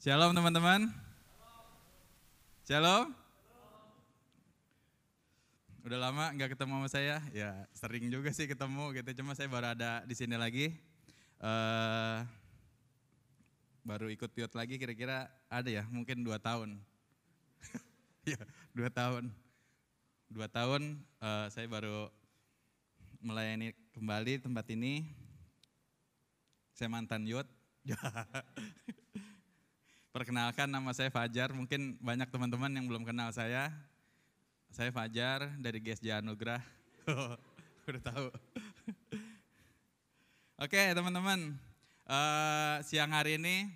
Shalom teman-teman. Shalom. Udah lama nggak ketemu sama saya, ya sering juga sih ketemu gitu. Cuma saya baru ada di sini lagi. Uh, baru ikut piot lagi kira-kira ada ya, mungkin dua tahun. ya dua tahun. Dua tahun uh, saya baru melayani kembali tempat ini. Saya mantan yot. Perkenalkan nama saya Fajar, mungkin banyak teman-teman yang belum kenal saya. Saya Fajar dari GSJ Anugrah. Udah tahu. Oke teman-teman, uh, siang hari ini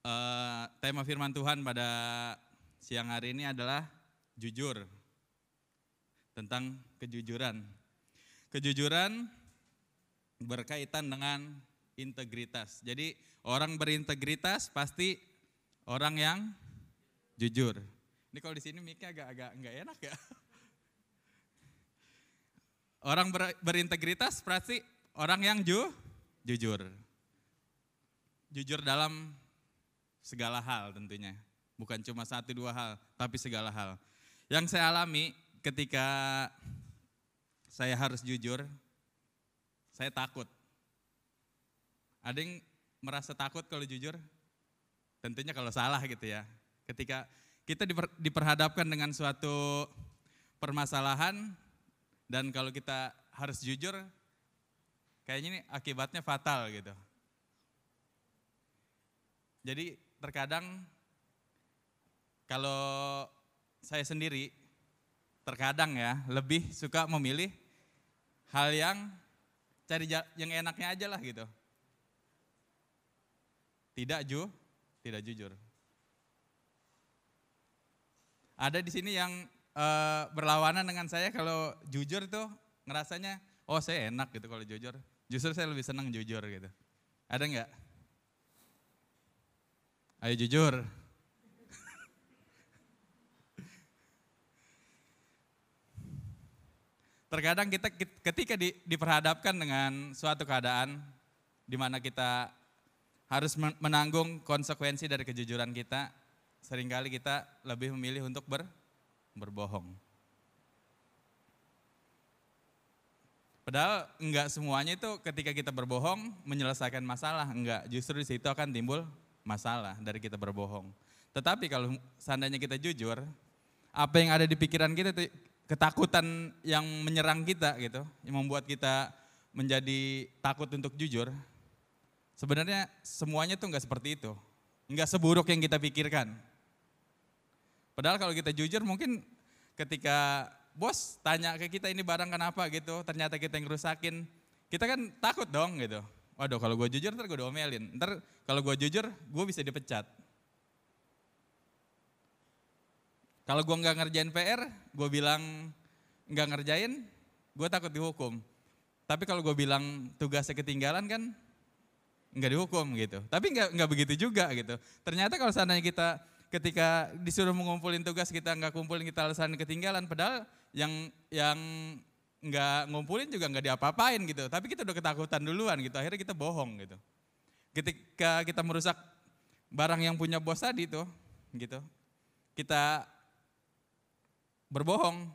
uh, tema firman Tuhan pada siang hari ini adalah jujur. Tentang kejujuran. Kejujuran berkaitan dengan integritas. Jadi Orang berintegritas pasti orang yang jujur. Ini kalau di sini miknya agak-agak nggak enak ya. Orang ber, berintegritas pasti orang yang ju, jujur. Jujur dalam segala hal tentunya. Bukan cuma satu dua hal, tapi segala hal. Yang saya alami ketika saya harus jujur, saya takut. Ada yang merasa takut kalau jujur? Tentunya kalau salah gitu ya. Ketika kita diper, diperhadapkan dengan suatu permasalahan dan kalau kita harus jujur, kayaknya ini akibatnya fatal gitu. Jadi terkadang kalau saya sendiri terkadang ya lebih suka memilih hal yang cari yang enaknya aja lah gitu tidak ju, tidak jujur. Ada di sini yang uh, berlawanan dengan saya kalau jujur tuh ngerasanya, oh saya enak gitu kalau jujur. Justru saya lebih senang jujur gitu. Ada nggak? Ayo jujur. Terkadang kita ketika di, diperhadapkan dengan suatu keadaan di mana kita harus menanggung konsekuensi dari kejujuran kita, sering kali kita lebih memilih untuk ber, berbohong. Padahal enggak semuanya itu ketika kita berbohong menyelesaikan masalah, enggak. Justru di situ akan timbul masalah dari kita berbohong. Tetapi kalau seandainya kita jujur, apa yang ada di pikiran kita itu ketakutan yang menyerang kita gitu, yang membuat kita menjadi takut untuk jujur, Sebenarnya semuanya tuh nggak seperti itu. Nggak seburuk yang kita pikirkan. Padahal kalau kita jujur mungkin ketika bos tanya ke kita ini barang kenapa gitu, ternyata kita yang rusakin, kita kan takut dong gitu. Waduh kalau gue jujur ntar gue diomelin, ntar kalau gue jujur gue bisa dipecat. Kalau gue nggak ngerjain PR, gue bilang nggak ngerjain, gue takut dihukum. Tapi kalau gue bilang tugasnya ketinggalan kan, nggak dihukum gitu. Tapi nggak nggak begitu juga gitu. Ternyata kalau seandainya kita ketika disuruh mengumpulin tugas kita nggak kumpulin kita alasan ketinggalan, padahal yang yang nggak ngumpulin juga nggak diapa-apain gitu. Tapi kita udah ketakutan duluan gitu. Akhirnya kita bohong gitu. Ketika kita merusak barang yang punya bos tadi tuh, gitu, kita berbohong.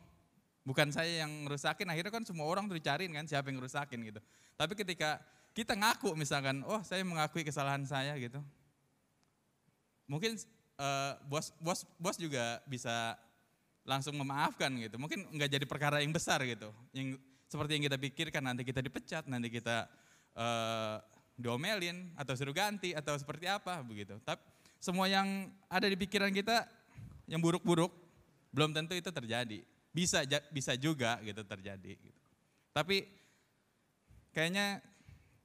Bukan saya yang ngerusakin, akhirnya kan semua orang tuh dicariin kan siapa yang ngerusakin gitu. Tapi ketika kita ngaku misalkan, oh saya mengakui kesalahan saya gitu. Mungkin uh, bos bos bos juga bisa langsung memaafkan gitu. Mungkin nggak jadi perkara yang besar gitu. Yang seperti yang kita pikirkan nanti kita dipecat, nanti kita uh, diomelin atau suruh ganti atau seperti apa begitu. Tapi semua yang ada di pikiran kita yang buruk-buruk belum tentu itu terjadi. Bisa bisa juga gitu terjadi gitu. Tapi kayaknya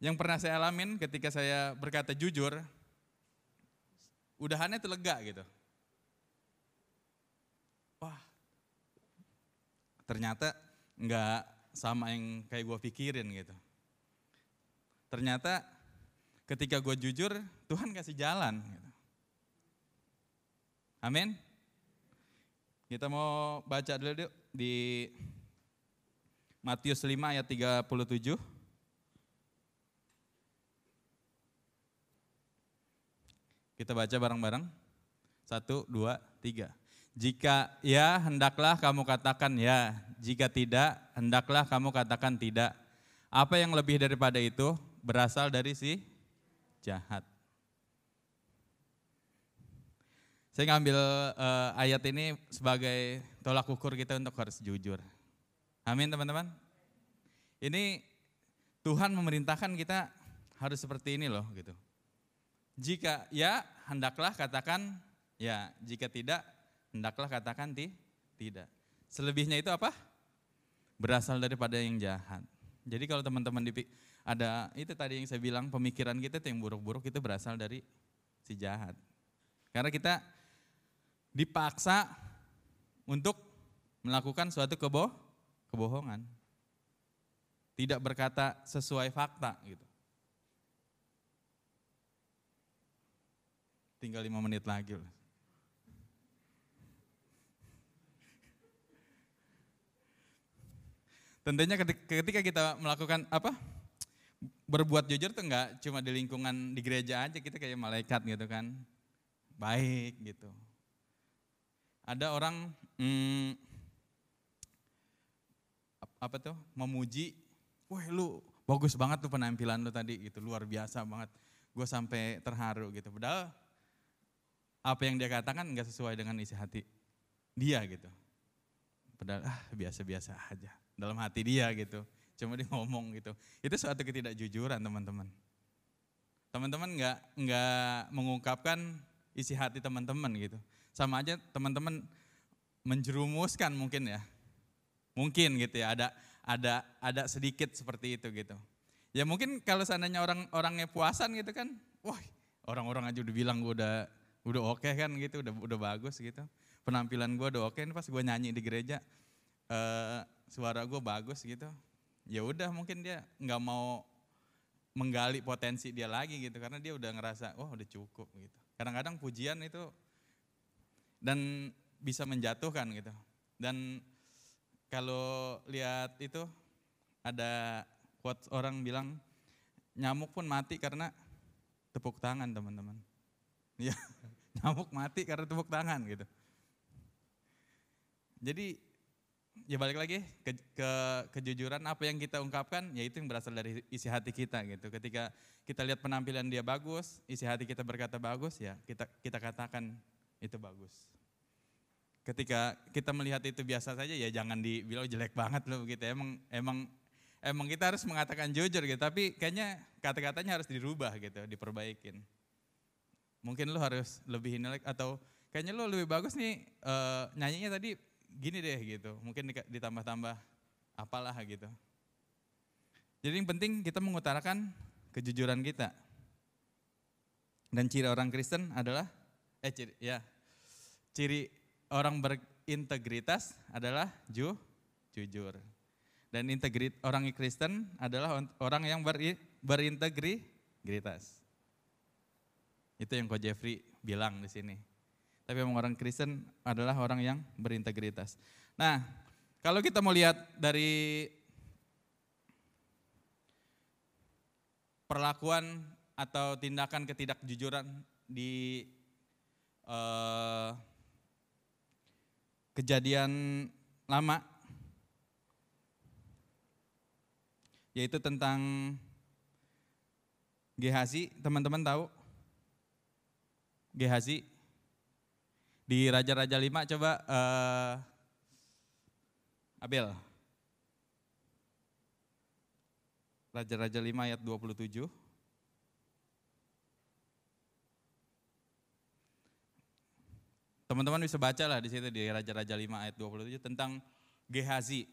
yang pernah saya alamin ketika saya berkata jujur, udahannya itu lega gitu. Wah, ternyata nggak sama yang kayak gue pikirin gitu. Ternyata ketika gue jujur, Tuhan kasih jalan. Gitu. Amin. Kita mau baca dulu di Matius 5 ayat 37. Kita baca bareng-bareng. Satu, dua, tiga. Jika ya, hendaklah kamu katakan ya. Jika tidak, hendaklah kamu katakan tidak. Apa yang lebih daripada itu berasal dari si jahat. Saya ngambil uh, ayat ini sebagai tolak ukur kita untuk harus jujur. Amin teman-teman. Ini Tuhan memerintahkan kita harus seperti ini loh gitu. Jika ya, hendaklah katakan ya. Jika tidak, hendaklah katakan ti, tidak. Selebihnya itu apa? Berasal daripada yang jahat. Jadi kalau teman-teman ada itu tadi yang saya bilang pemikiran kita yang buruk-buruk itu berasal dari si jahat. Karena kita dipaksa untuk melakukan suatu kebo kebohongan. Tidak berkata sesuai fakta gitu. Tinggal lima menit lagi. Tentunya ketika kita melakukan apa? Berbuat jujur tuh enggak cuma di lingkungan di gereja aja kita kayak malaikat gitu kan. Baik gitu. Ada orang hmm, apa tuh memuji, wah lu bagus banget tuh penampilan lu tadi gitu, luar biasa banget. Gue sampai terharu gitu. Padahal apa yang dia katakan nggak sesuai dengan isi hati dia gitu. Padahal ah biasa-biasa aja dalam hati dia gitu. Cuma dia ngomong gitu. Itu suatu ketidakjujuran teman-teman. Teman-teman nggak nggak mengungkapkan isi hati teman-teman gitu. Sama aja teman-teman menjerumuskan mungkin ya. Mungkin gitu ya, ada ada ada sedikit seperti itu gitu. Ya mungkin kalau seandainya orang orangnya puasan gitu kan, wah orang-orang aja udah bilang gue udah udah oke okay kan gitu, udah udah bagus gitu. Penampilan gue udah oke, okay. pas gue nyanyi di gereja, uh, suara gue bagus gitu. Ya udah mungkin dia nggak mau menggali potensi dia lagi gitu, karena dia udah ngerasa, wah udah cukup gitu. Kadang-kadang pujian itu dan bisa menjatuhkan gitu. Dan kalau lihat itu ada quotes orang bilang nyamuk pun mati karena tepuk tangan teman-teman. Ya, nyamuk mati karena tepuk tangan gitu. Jadi ya balik lagi ke, ke kejujuran apa yang kita ungkapkan ya itu yang berasal dari isi hati kita gitu. Ketika kita lihat penampilan dia bagus, isi hati kita berkata bagus ya kita kita katakan itu bagus. Ketika kita melihat itu biasa saja ya jangan dibilang jelek banget loh gitu. Emang emang emang kita harus mengatakan jujur gitu, tapi kayaknya kata-katanya harus dirubah gitu, diperbaikin mungkin lo harus lebih ini atau kayaknya lo lebih bagus nih uh, nyanyinya tadi gini deh gitu. Mungkin ditambah-tambah apalah gitu. Jadi yang penting kita mengutarakan kejujuran kita. Dan ciri orang Kristen adalah eh ciri ya. Ciri orang berintegritas adalah ju, jujur. Dan integrit orang Kristen adalah orang yang beri, berintegritas. Itu yang Ko Jeffrey bilang di sini. Tapi memang orang Kristen adalah orang yang berintegritas. Nah, kalau kita mau lihat dari perlakuan atau tindakan ketidakjujuran di uh, kejadian lama, yaitu tentang Gehazi, teman-teman tahu? Gehazi di Raja-Raja 5 coba uh, Abel. Raja-Raja 5 ayat 27. Teman-teman bisa baca lah di situ di Raja-Raja 5 ayat 27 tentang Gehazi.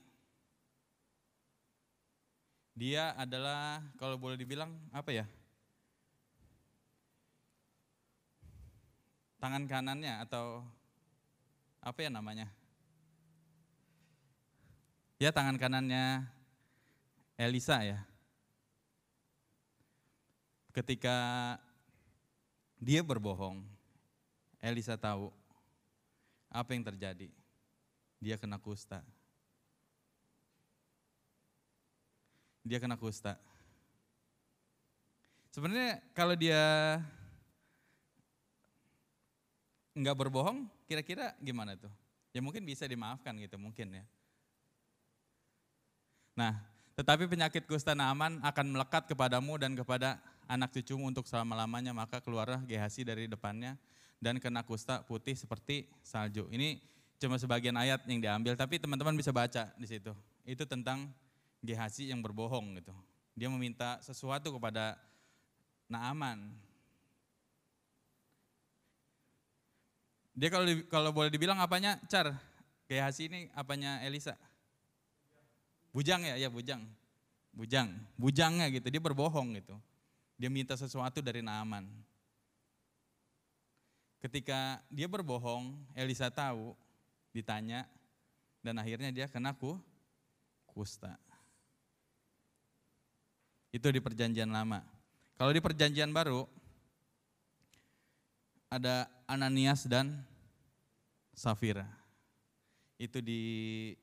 Dia adalah kalau boleh dibilang apa ya? Tangan kanannya atau apa ya namanya? Ya tangan kanannya Elisa ya. Ketika dia berbohong, Elisa tahu apa yang terjadi. Dia kena kusta. Dia kena kusta. Sebenarnya kalau dia nggak berbohong, kira-kira gimana tuh? Ya mungkin bisa dimaafkan gitu mungkin ya. Nah, tetapi penyakit kusta Naaman akan melekat kepadamu dan kepada anak cucumu untuk selama-lamanya, maka keluarlah Gehasi dari depannya dan kena kusta putih seperti salju. Ini cuma sebagian ayat yang diambil, tapi teman-teman bisa baca di situ. Itu tentang Gehasi yang berbohong gitu. Dia meminta sesuatu kepada Naaman. Dia kalau kalau boleh dibilang apanya, Car? Gehasi ini apanya Elisa? Bujang ya, ya bujang. Bujang, bujangnya gitu, dia berbohong gitu. Dia minta sesuatu dari Naaman. Ketika dia berbohong, Elisa tahu, ditanya, dan akhirnya dia kena ku, kusta. Itu di perjanjian lama. Kalau di perjanjian baru, ada Ananias dan Safira. Itu di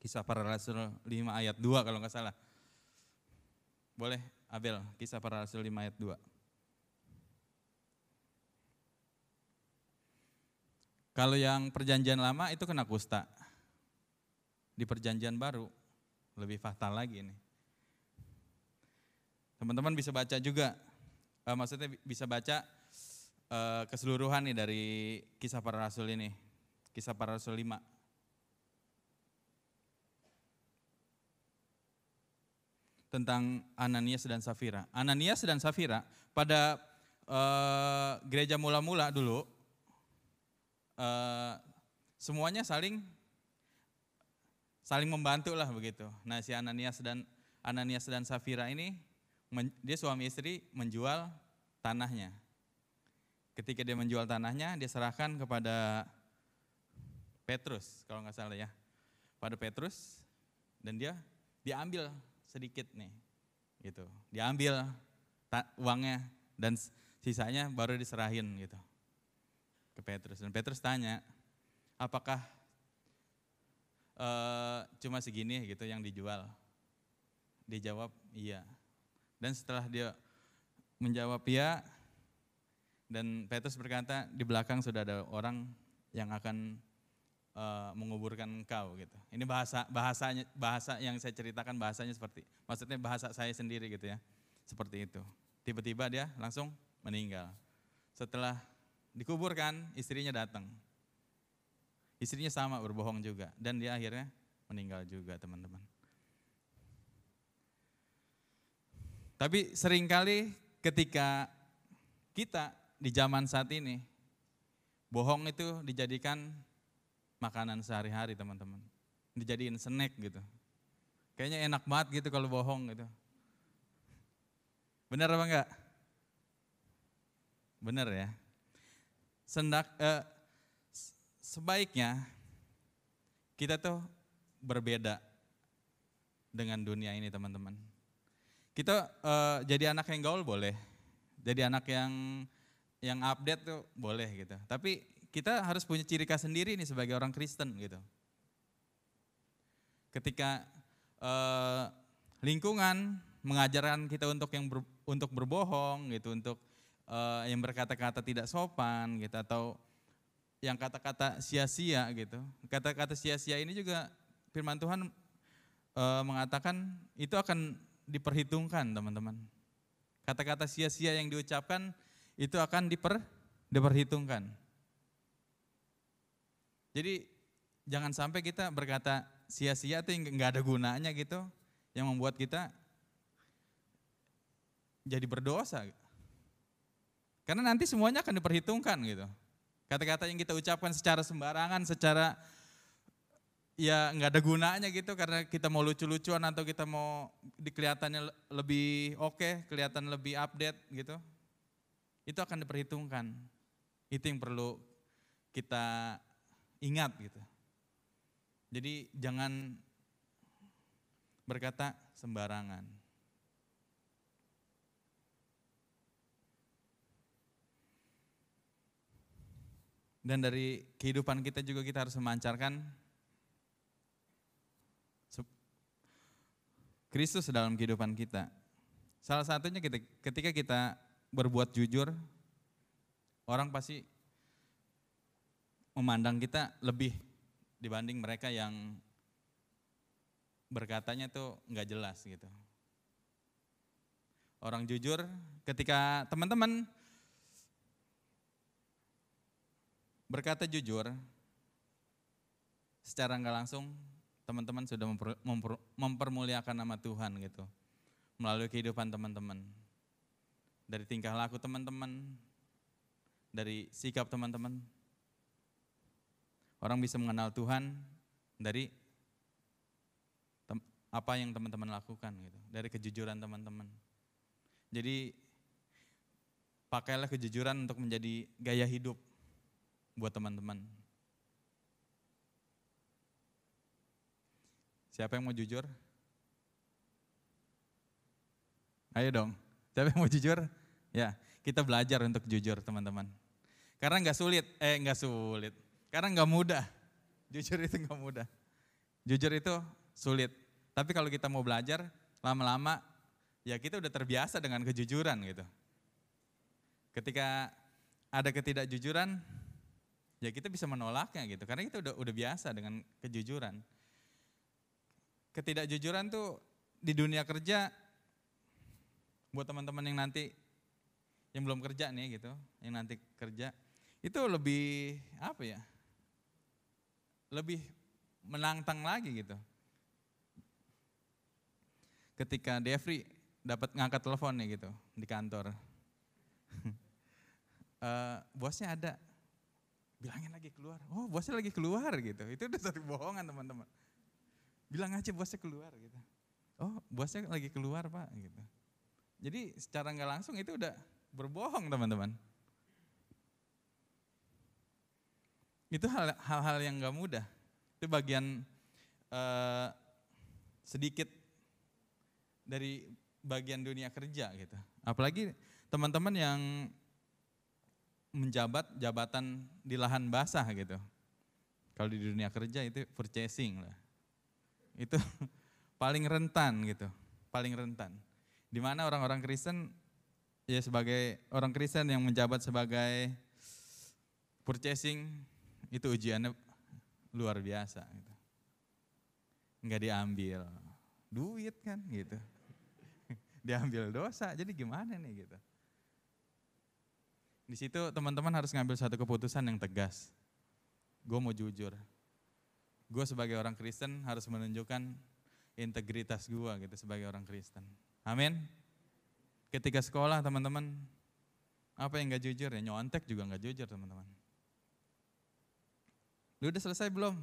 kisah para rasul 5 ayat 2 kalau nggak salah. Boleh Abel, kisah para rasul 5 ayat 2. Kalau yang perjanjian lama itu kena kusta. Di perjanjian baru lebih fatal lagi ini. Teman-teman bisa baca juga uh, maksudnya bisa baca uh, keseluruhan nih dari kisah para rasul ini. Kisah para rasul 5. Tentang Ananias dan Safira. Ananias dan Safira pada uh, gereja mula-mula dulu uh, semuanya saling saling membantu lah begitu. Nah si Ananias dan Ananias dan Safira ini dia suami istri menjual tanahnya. Ketika dia menjual tanahnya, dia serahkan kepada Petrus, kalau nggak salah ya. Pada Petrus, dan dia diambil sedikit nih, gitu. Diambil uangnya dan sisanya baru diserahin gitu ke Petrus. Dan Petrus tanya, apakah uh, cuma segini gitu yang dijual? Dijawab, iya. Dan setelah dia menjawab ya, dan Petrus berkata di belakang sudah ada orang yang akan uh, menguburkan engkau gitu. Ini bahasa bahasanya bahasa yang saya ceritakan bahasanya seperti maksudnya bahasa saya sendiri gitu ya. Seperti itu. Tiba-tiba dia langsung meninggal. Setelah dikuburkan, istrinya datang. Istrinya sama berbohong juga dan dia akhirnya meninggal juga, teman-teman. Tapi sering kali ketika kita di zaman saat ini, bohong itu dijadikan makanan sehari-hari teman-teman. Dijadiin snack gitu. Kayaknya enak banget gitu kalau bohong gitu. Benar apa enggak? Benar ya. Sendak, eh, sebaiknya kita tuh berbeda dengan dunia ini teman-teman. Kita uh, jadi anak yang gaul boleh, jadi anak yang yang update tuh boleh gitu. Tapi kita harus punya ciri khas sendiri nih sebagai orang Kristen gitu. Ketika uh, lingkungan mengajarkan kita untuk yang ber, untuk berbohong gitu, untuk uh, yang berkata-kata tidak sopan gitu atau yang kata-kata sia-sia gitu. Kata-kata sia-sia ini juga firman Tuhan uh, mengatakan itu akan diperhitungkan teman-teman. Kata-kata sia-sia yang diucapkan itu akan diper, diperhitungkan. Jadi jangan sampai kita berkata sia-sia itu nggak ada gunanya gitu, yang membuat kita jadi berdosa. Karena nanti semuanya akan diperhitungkan gitu. Kata-kata yang kita ucapkan secara sembarangan, secara ya nggak ada gunanya gitu karena kita mau lucu-lucuan atau kita mau dikelihatannya lebih oke, okay, kelihatan lebih update gitu. Itu akan diperhitungkan. Itu yang perlu kita ingat gitu. Jadi jangan berkata sembarangan. Dan dari kehidupan kita juga kita harus memancarkan Kristus dalam kehidupan kita. Salah satunya ketika kita berbuat jujur, orang pasti memandang kita lebih dibanding mereka yang berkatanya tuh nggak jelas gitu. Orang jujur ketika teman-teman berkata jujur, secara nggak langsung teman-teman sudah memper, memper, mempermuliakan nama Tuhan gitu melalui kehidupan teman-teman dari tingkah laku teman-teman dari sikap teman-teman orang bisa mengenal Tuhan dari apa yang teman-teman lakukan gitu, dari kejujuran teman-teman. Jadi pakailah kejujuran untuk menjadi gaya hidup buat teman-teman. Siapa yang mau jujur? Ayo dong. Siapa yang mau jujur? Ya, kita belajar untuk jujur teman-teman. Karena nggak sulit, eh nggak sulit. Karena nggak mudah. Jujur itu nggak mudah. Jujur itu sulit. Tapi kalau kita mau belajar, lama-lama ya kita udah terbiasa dengan kejujuran gitu. Ketika ada ketidakjujuran, ya kita bisa menolaknya gitu. Karena kita udah udah biasa dengan kejujuran. Ketidakjujuran tuh di dunia kerja buat teman-teman yang nanti yang belum kerja nih gitu, yang nanti kerja itu lebih apa ya? Lebih menantang lagi gitu. Ketika Devri dapat ngangkat telepon nih gitu di kantor. uh, bosnya ada, bilangin lagi keluar. Oh bosnya lagi keluar gitu. Itu udah satu bohongan teman-teman. Bilang aja bosnya keluar gitu. Oh bosnya lagi keluar pak gitu. Jadi secara nggak langsung itu udah berbohong teman-teman. Itu hal-hal yang nggak mudah. Itu bagian uh, sedikit dari bagian dunia kerja gitu. Apalagi teman-teman yang menjabat jabatan di lahan basah gitu. Kalau di dunia kerja itu purchasing lah. Itu paling rentan gitu, paling rentan di mana orang-orang Kristen ya sebagai orang Kristen yang menjabat sebagai purchasing itu ujiannya luar biasa gitu. Enggak diambil duit kan gitu. diambil dosa. Jadi gimana nih gitu. Di situ teman-teman harus ngambil satu keputusan yang tegas. Gue mau jujur. Gue sebagai orang Kristen harus menunjukkan integritas gue gitu sebagai orang Kristen. Amin. Ketika sekolah teman-teman, apa yang gak jujur ya? Nyontek juga gak jujur teman-teman. Lu udah selesai belum?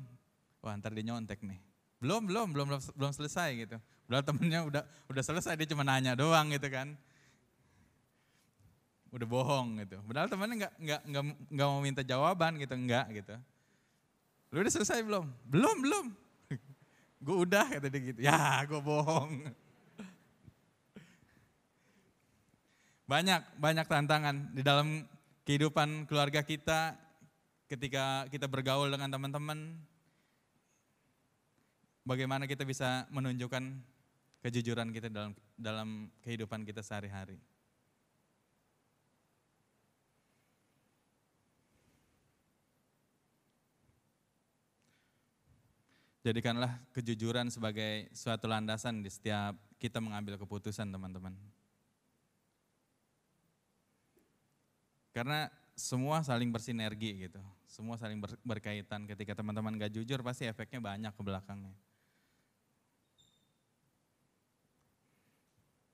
Wah ntar dia nyontek nih. Belum, belum, belum, belum selesai gitu. Padahal temennya udah udah selesai, dia cuma nanya doang gitu kan. Udah bohong gitu. Padahal temennya nggak nggak nggak nggak mau minta jawaban gitu, enggak gitu. Lu udah selesai belum? Belum, belum. gue udah kata dia gitu. Ya, gue bohong. Banyak, banyak tantangan di dalam kehidupan keluarga kita ketika kita bergaul dengan teman-teman. Bagaimana kita bisa menunjukkan kejujuran kita dalam dalam kehidupan kita sehari-hari. Jadikanlah kejujuran sebagai suatu landasan di setiap kita mengambil keputusan, teman-teman. Karena semua saling bersinergi gitu. Semua saling ber, berkaitan. Ketika teman-teman gak jujur pasti efeknya banyak ke belakangnya.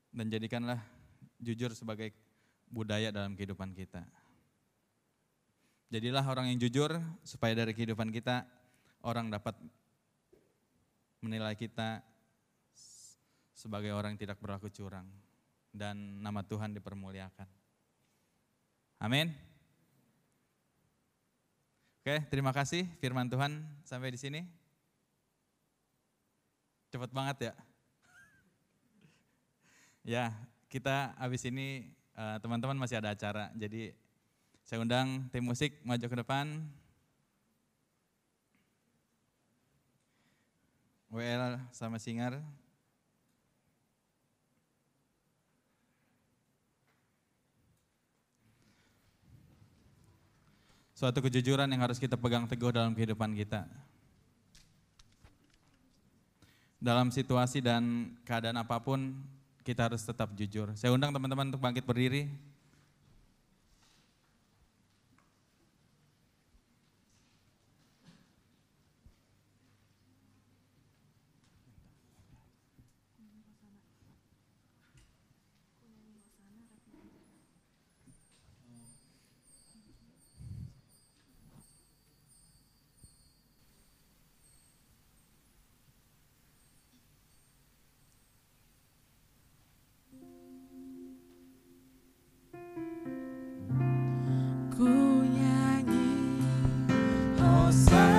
Dan jadikanlah jujur sebagai budaya dalam kehidupan kita. Jadilah orang yang jujur supaya dari kehidupan kita orang dapat menilai kita sebagai orang yang tidak berlaku curang dan nama Tuhan dipermuliakan. Amin. Oke, terima kasih firman Tuhan sampai di sini. Cepat banget ya. ya, kita habis ini eh, teman-teman masih ada acara. Jadi saya undang tim musik maju ke depan. WL sama Singar. Suatu kejujuran yang harus kita pegang teguh dalam kehidupan kita. Dalam situasi dan keadaan apa pun, kita harus tetap jujur. Saya undang teman-teman untuk bangkit berdiri. Kepada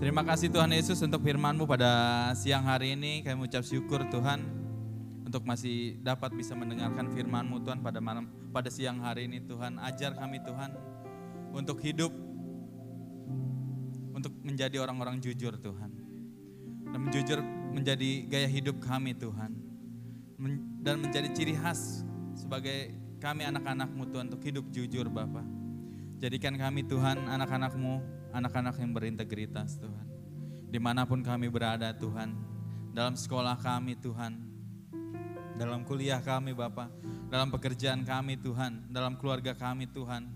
kasih Tuhan Yesus untuk firman-Mu pada siang hari ini. Kami ucap syukur Tuhan untuk masih dapat bisa mendengarkan firman-Mu Tuhan pada malam pada siang hari ini Tuhan. Ajar kami Tuhan untuk hidup untuk menjadi orang-orang jujur Tuhan. Dan jujur menjadi gaya hidup kami Tuhan. Dan menjadi ciri khas sebagai kami anak-anak-Mu Tuhan untuk hidup jujur Bapak. Jadikan kami Tuhan anak-anak-Mu, anak-anak yang berintegritas Tuhan di mana pun kami berada Tuhan, dalam sekolah kami Tuhan, dalam kuliah kami Bapak, dalam pekerjaan kami Tuhan, dalam keluarga kami Tuhan,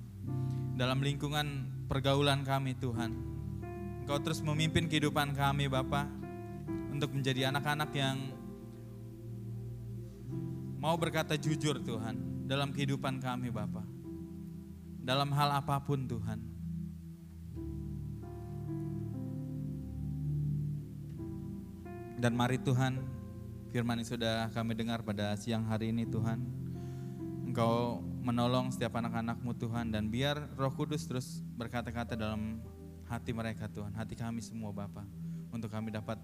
dalam lingkungan pergaulan kami Tuhan. Engkau terus memimpin kehidupan kami Bapak, untuk menjadi anak-anak yang mau berkata jujur Tuhan, dalam kehidupan kami Bapak. Dalam hal apa pun Tuhan. Dan mari Tuhan, firman yang sudah kami dengar pada siang hari ini Tuhan. Engkau menolong setiap anak-anakmu Tuhan dan biar roh kudus terus berkata-kata dalam hati mereka Tuhan, hati kami semua Bapa untuk kami dapat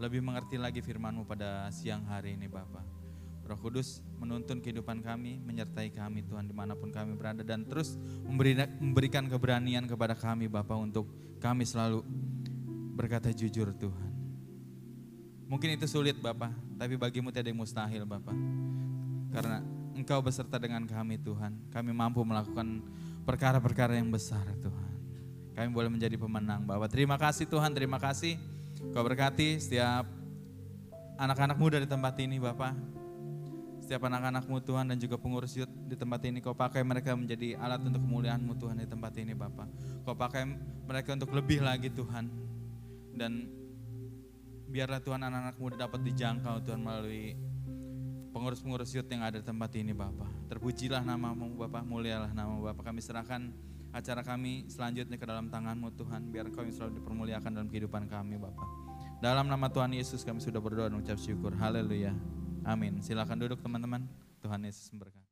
lebih mengerti lagi firman-Mu pada siang hari ini Bapa. Roh Kudus menuntun kehidupan kami, menyertai kami Tuhan di mana pun kami berada dan terus memberikan keberanian kepada kami Bapak untuk kami selalu berkata jujur Tuhan. Mungkin itu sulit Bapak, tapi bagimu tidak yang mustahil Bapak. Karena Engkau beserta dengan kami Tuhan. Kami mampu melakukan perkara-perkara yang besar Tuhan. Kami boleh menjadi pemenang Bapak. Terima kasih Tuhan, terima kasih. Kau berkati setiap anak-anak muda di tempat ini Bapak. Setiap anak-anakmu Tuhan dan juga pengurus youth di tempat ini, kau pakai mereka menjadi alat untuk kemuliaanmu Tuhan di tempat ini Bapak. Kau pakai mereka untuk lebih lagi Tuhan. Dan biarlah Tuhan anak-anak muda dapat dijangkau Tuhan melalui pengurus-pengurus youth yang ada di tempat ini Bapak. Terpujilah namamu Bapak, mulialah nama Bapak. Kami serahkan acara kami selanjutnya ke dalam tanganmu Tuhan. Biar yang selalu dipermuliakan dalam kehidupan kami Bapak. Dalam nama Tuhan Yesus kami sudah berdoa dan ucap syukur. Haleluya. Amin. Silakan duduk teman-teman. Tuhan Yesus memberkati.